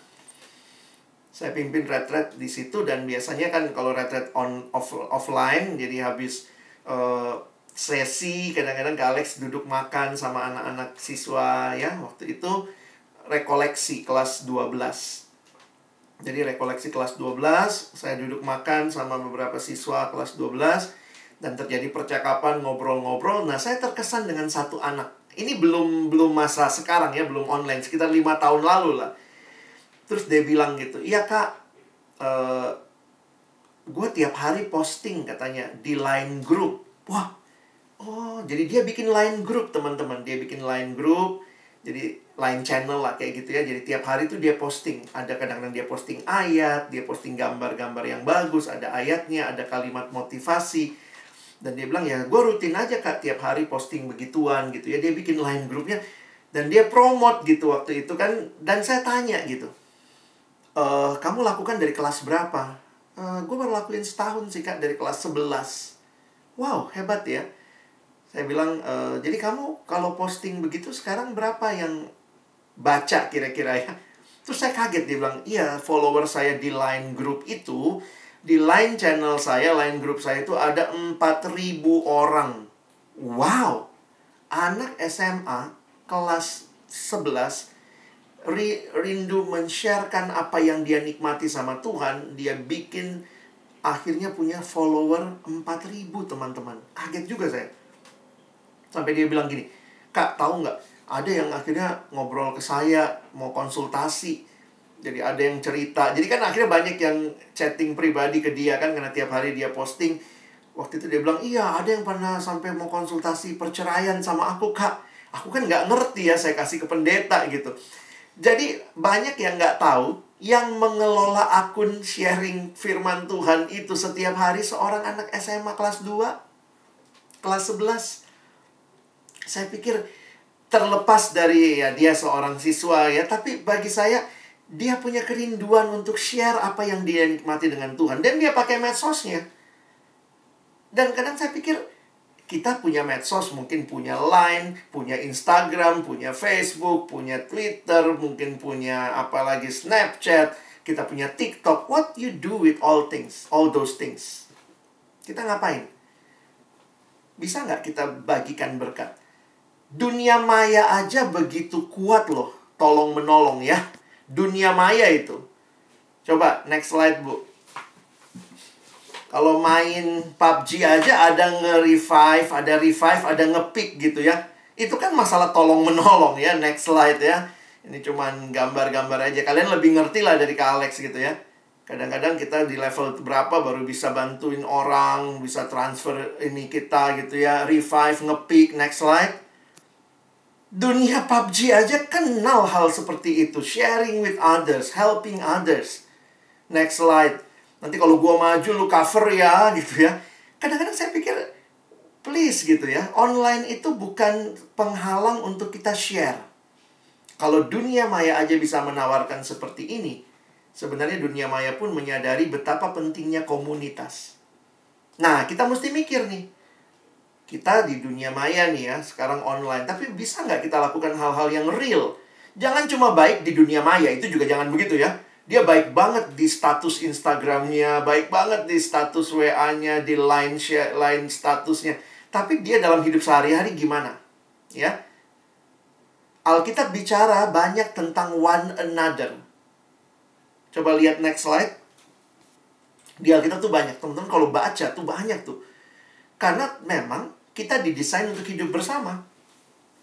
Saya pimpin retret di situ dan biasanya kan kalau retret on off, offline, jadi habis uh, sesi kadang-kadang Kak Alex duduk makan sama anak-anak siswa ya waktu itu rekoleksi kelas 12 jadi rekoleksi kelas 12, saya duduk makan sama beberapa siswa kelas 12 dan terjadi percakapan ngobrol-ngobrol. Nah, saya terkesan dengan satu anak. Ini belum belum masa sekarang ya, belum online, sekitar lima tahun lalu lah. Terus dia bilang gitu, iya kak, uh, gue tiap hari posting katanya di line group. Wah, oh jadi dia bikin line group teman-teman, dia bikin line group. Jadi line channel lah kayak gitu ya. Jadi tiap hari tuh dia posting. Ada kadang-kadang dia posting ayat, dia posting gambar-gambar yang bagus, ada ayatnya, ada kalimat motivasi. Dan dia bilang ya gue rutin aja kak tiap hari posting begituan gitu ya. Dia bikin line grupnya dan dia promote gitu waktu itu kan. Dan saya tanya gitu, e, kamu lakukan dari kelas berapa? E, gue baru lakuin setahun sih kak dari kelas 11. Wow, hebat ya. Saya bilang, e, jadi kamu kalau posting begitu sekarang berapa yang baca kira-kira ya? Terus saya kaget, dia bilang, iya follower saya di line group itu, di line channel saya, line group saya itu ada 4000 orang. Wow, anak SMA kelas 11 rindu men-sharekan apa yang dia nikmati sama Tuhan, dia bikin akhirnya punya follower 4000 teman-teman. Kaget juga saya. Sampai dia bilang gini, Kak tahu nggak? Ada yang akhirnya ngobrol ke saya, mau konsultasi. Jadi ada yang cerita. Jadi kan akhirnya banyak yang chatting pribadi ke dia kan karena tiap hari dia posting. Waktu itu dia bilang, iya ada yang pernah sampai mau konsultasi perceraian sama aku kak. Aku kan nggak ngerti ya, saya kasih ke pendeta gitu. Jadi banyak yang nggak tahu yang mengelola akun sharing firman Tuhan itu setiap hari seorang anak SMA kelas 2, kelas 11 saya pikir terlepas dari ya dia seorang siswa ya, tapi bagi saya dia punya kerinduan untuk share apa yang dia nikmati dengan Tuhan dan dia pakai medsosnya. Dan kadang saya pikir kita punya medsos, mungkin punya Line, punya Instagram, punya Facebook, punya Twitter, mungkin punya apalagi Snapchat, kita punya TikTok. What you do with all things, all those things? Kita ngapain? Bisa nggak kita bagikan berkat? Dunia maya aja begitu kuat loh. Tolong menolong ya. Dunia maya itu. Coba next slide, Bu. Kalau main PUBG aja ada nge-revive, ada revive, ada nge-pick gitu ya. Itu kan masalah tolong menolong ya. Next slide ya. Ini cuman gambar-gambar aja. Kalian lebih ngerti lah dari Kak Alex gitu ya. Kadang-kadang kita di level berapa baru bisa bantuin orang, bisa transfer ini kita gitu ya. Revive, nge-pick, next slide. Dunia PUBG aja kenal hal seperti itu. Sharing with others, helping others. Next slide. Nanti kalau gua maju lu cover ya gitu ya. Kadang-kadang saya pikir please gitu ya. Online itu bukan penghalang untuk kita share. Kalau dunia maya aja bisa menawarkan seperti ini, sebenarnya dunia maya pun menyadari betapa pentingnya komunitas. Nah, kita mesti mikir nih kita di dunia maya nih ya, sekarang online. Tapi bisa nggak kita lakukan hal-hal yang real? Jangan cuma baik di dunia maya, itu juga jangan begitu ya. Dia baik banget di status Instagramnya, baik banget di status WA-nya, di line share, line statusnya. Tapi dia dalam hidup sehari-hari gimana? Ya, Alkitab bicara banyak tentang one another. Coba lihat next slide. Di Alkitab tuh banyak. Teman-teman kalau baca tuh banyak tuh. Karena memang kita didesain untuk hidup bersama.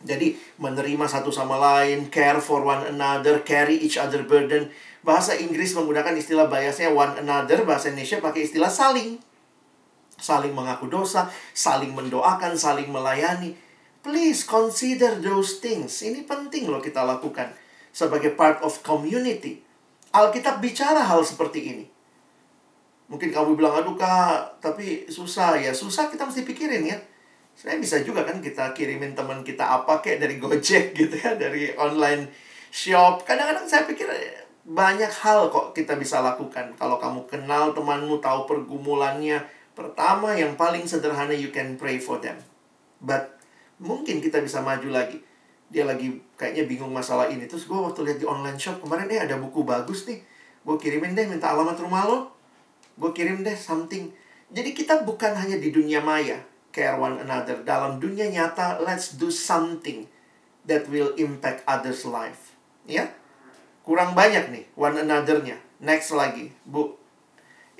Jadi menerima satu sama lain, care for one another, carry each other burden. Bahasa Inggris menggunakan istilah biasnya one another, bahasa Indonesia pakai istilah saling. Saling mengaku dosa, saling mendoakan, saling melayani. Please consider those things. Ini penting loh kita lakukan sebagai part of community. Alkitab bicara hal seperti ini. Mungkin kamu bilang, aduh kak, tapi susah ya. Susah kita mesti pikirin ya. Saya bisa juga kan kita kirimin teman kita apa kayak dari Gojek gitu ya, dari online shop. Kadang-kadang saya pikir banyak hal kok kita bisa lakukan. Kalau kamu kenal temanmu, tahu pergumulannya. Pertama, yang paling sederhana, you can pray for them. But mungkin kita bisa maju lagi. Dia lagi kayaknya bingung masalah ini. Terus gue waktu lihat di online shop kemarin, eh ada buku bagus nih. Gue kirimin deh, minta alamat rumah lo gue kirim deh something. Jadi kita bukan hanya di dunia maya, care one another. Dalam dunia nyata, let's do something that will impact others' life. Ya, kurang banyak nih one another-nya. Next lagi, Bu.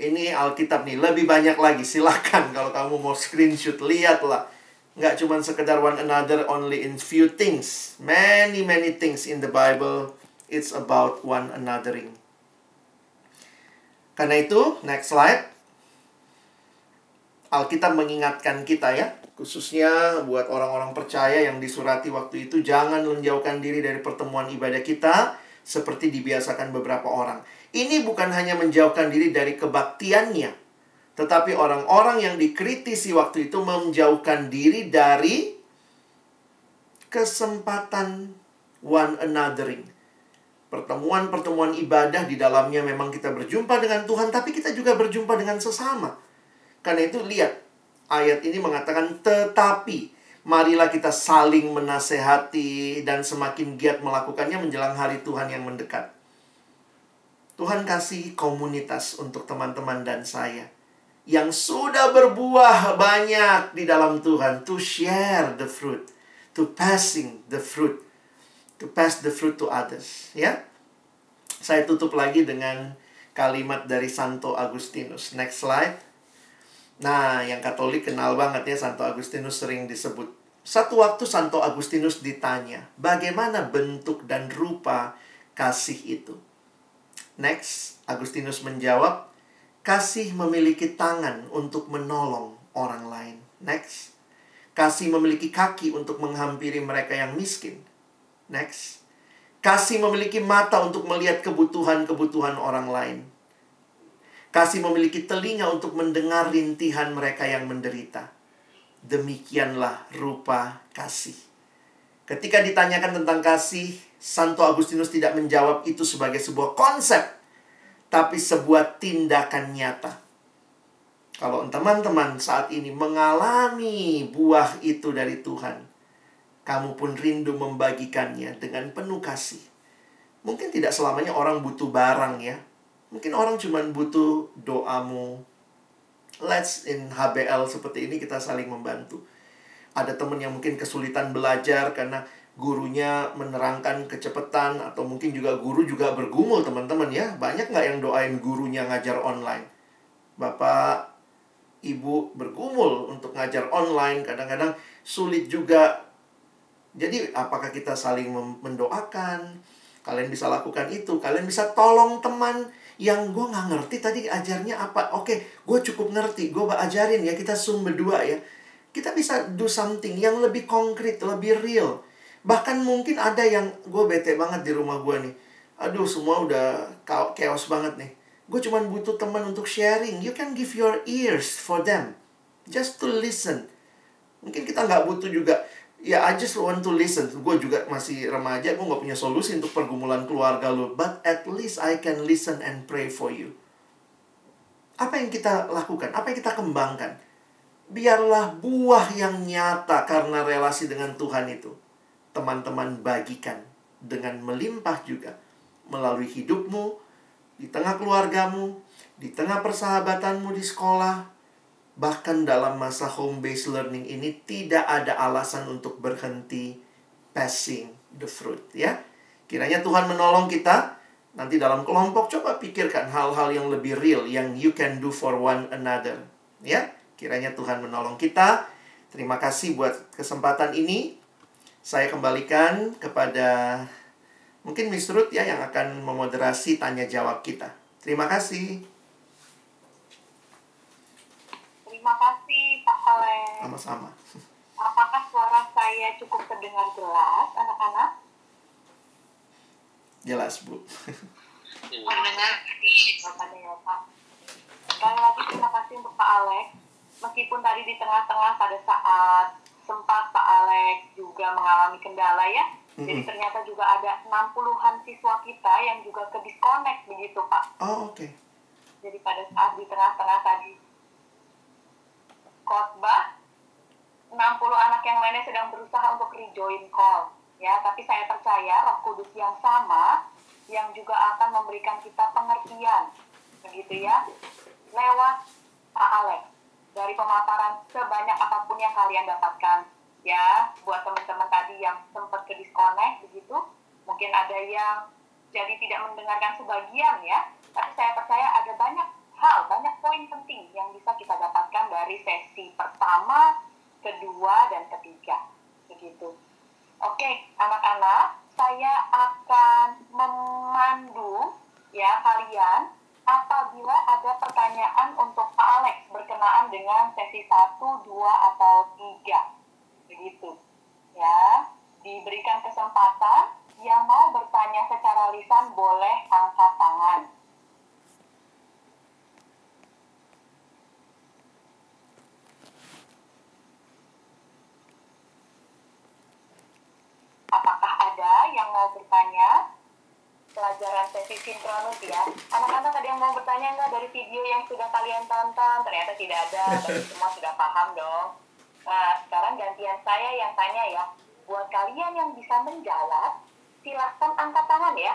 Ini Alkitab nih, lebih banyak lagi. Silakan kalau kamu mau screenshot, lihatlah. Nggak cuma sekedar one another only in few things. Many, many things in the Bible. It's about one anothering. Karena itu, next slide. Alkitab mengingatkan kita ya, khususnya buat orang-orang percaya yang disurati waktu itu, jangan menjauhkan diri dari pertemuan ibadah kita seperti dibiasakan beberapa orang. Ini bukan hanya menjauhkan diri dari kebaktiannya, tetapi orang-orang yang dikritisi waktu itu menjauhkan diri dari kesempatan one anothering pertemuan-pertemuan ibadah di dalamnya memang kita berjumpa dengan Tuhan, tapi kita juga berjumpa dengan sesama. Karena itu lihat, ayat ini mengatakan tetapi marilah kita saling menasehati dan semakin giat melakukannya menjelang hari Tuhan yang mendekat. Tuhan kasih komunitas untuk teman-teman dan saya yang sudah berbuah banyak di dalam Tuhan to share the fruit, to passing the fruit, to pass the fruit to others, ya. Saya tutup lagi dengan kalimat dari Santo Agustinus. Next slide. Nah, yang Katolik kenal banget ya Santo Agustinus sering disebut. Satu waktu Santo Agustinus ditanya, bagaimana bentuk dan rupa kasih itu? Next, Agustinus menjawab, kasih memiliki tangan untuk menolong orang lain. Next, kasih memiliki kaki untuk menghampiri mereka yang miskin. Next, kasih memiliki mata untuk melihat kebutuhan-kebutuhan orang lain. Kasih memiliki telinga untuk mendengar rintihan mereka yang menderita. Demikianlah rupa kasih. Ketika ditanyakan tentang kasih, Santo Agustinus tidak menjawab itu sebagai sebuah konsep, tapi sebuah tindakan nyata. Kalau teman-teman saat ini mengalami buah itu dari Tuhan, kamu pun rindu membagikannya dengan penuh kasih. Mungkin tidak selamanya orang butuh barang ya. Mungkin orang cuma butuh doamu. Let's in HBL seperti ini kita saling membantu. Ada teman yang mungkin kesulitan belajar karena gurunya menerangkan kecepatan atau mungkin juga guru juga bergumul teman-teman ya banyak nggak yang doain gurunya ngajar online bapak ibu bergumul untuk ngajar online kadang-kadang sulit juga jadi apakah kita saling mendoakan kalian bisa lakukan itu kalian bisa tolong teman yang gue nggak ngerti tadi ajarnya apa oke gue cukup ngerti gue ajarin ya kita zoom berdua ya kita bisa do something yang lebih konkret lebih real Bahkan mungkin ada yang gue bete banget di rumah gue nih. Aduh, semua udah chaos banget nih. Gue cuma butuh teman untuk sharing. You can give your ears for them. Just to listen. Mungkin kita nggak butuh juga. Ya, I just want to listen. Gue juga masih remaja, gue nggak punya solusi untuk pergumulan keluarga lo. But at least I can listen and pray for you. Apa yang kita lakukan? Apa yang kita kembangkan? Biarlah buah yang nyata karena relasi dengan Tuhan itu teman-teman bagikan dengan melimpah juga melalui hidupmu, di tengah keluargamu, di tengah persahabatanmu di sekolah, bahkan dalam masa home based learning ini tidak ada alasan untuk berhenti passing the fruit ya. Kiranya Tuhan menolong kita nanti dalam kelompok coba pikirkan hal-hal yang lebih real yang you can do for one another ya. Kiranya Tuhan menolong kita. Terima kasih buat kesempatan ini saya kembalikan kepada mungkin Miss Ruth ya yang akan memoderasi tanya jawab kita. Terima kasih. Terima kasih Pak Saleh. Sama-sama. Apakah suara saya cukup terdengar jelas, anak-anak? Jelas, Bu. Mendengar ya. Sekali lagi terima kasih untuk Pak Alex. Meskipun tadi di tengah-tengah pada saat sempat Pak Alex juga mengalami kendala ya. Mm-hmm. Jadi ternyata juga ada 60-an siswa kita yang juga ke disconnect begitu Pak. Oh oke. Okay. Jadi pada saat di tengah-tengah tadi khotbah 60 anak yang lainnya sedang berusaha untuk rejoin call. Ya tapi saya percaya Roh Kudus yang sama yang juga akan memberikan kita pengertian begitu ya lewat Pak Alex. Dari pemaparan sebanyak apa pun yang kalian dapatkan ya buat teman-teman tadi yang sempat ke disconnect begitu. Mungkin ada yang jadi tidak mendengarkan sebagian ya. Tapi saya percaya ada banyak hal banyak poin penting yang bisa kita dapatkan dari sesi pertama kedua dan ketiga begitu oke anak-anak saya akan memandu ya kalian apabila ada pertanyaan untuk Pak Alex berkenaan dengan sesi 1, 2, atau 3. Begitu. Ya, diberikan kesempatan yang mau bertanya secara lisan boleh angkat tangan. Apakah ada yang mau bertanya? Pelajaran bukan sesi sinkronus ya. Anak-anak ada yang mau bertanya nggak dari video yang sudah kalian tonton? Ternyata tidak ada, tapi semua sudah paham dong. Nah, sekarang gantian saya yang tanya ya. Buat kalian yang bisa menjawab, silahkan angkat tangan ya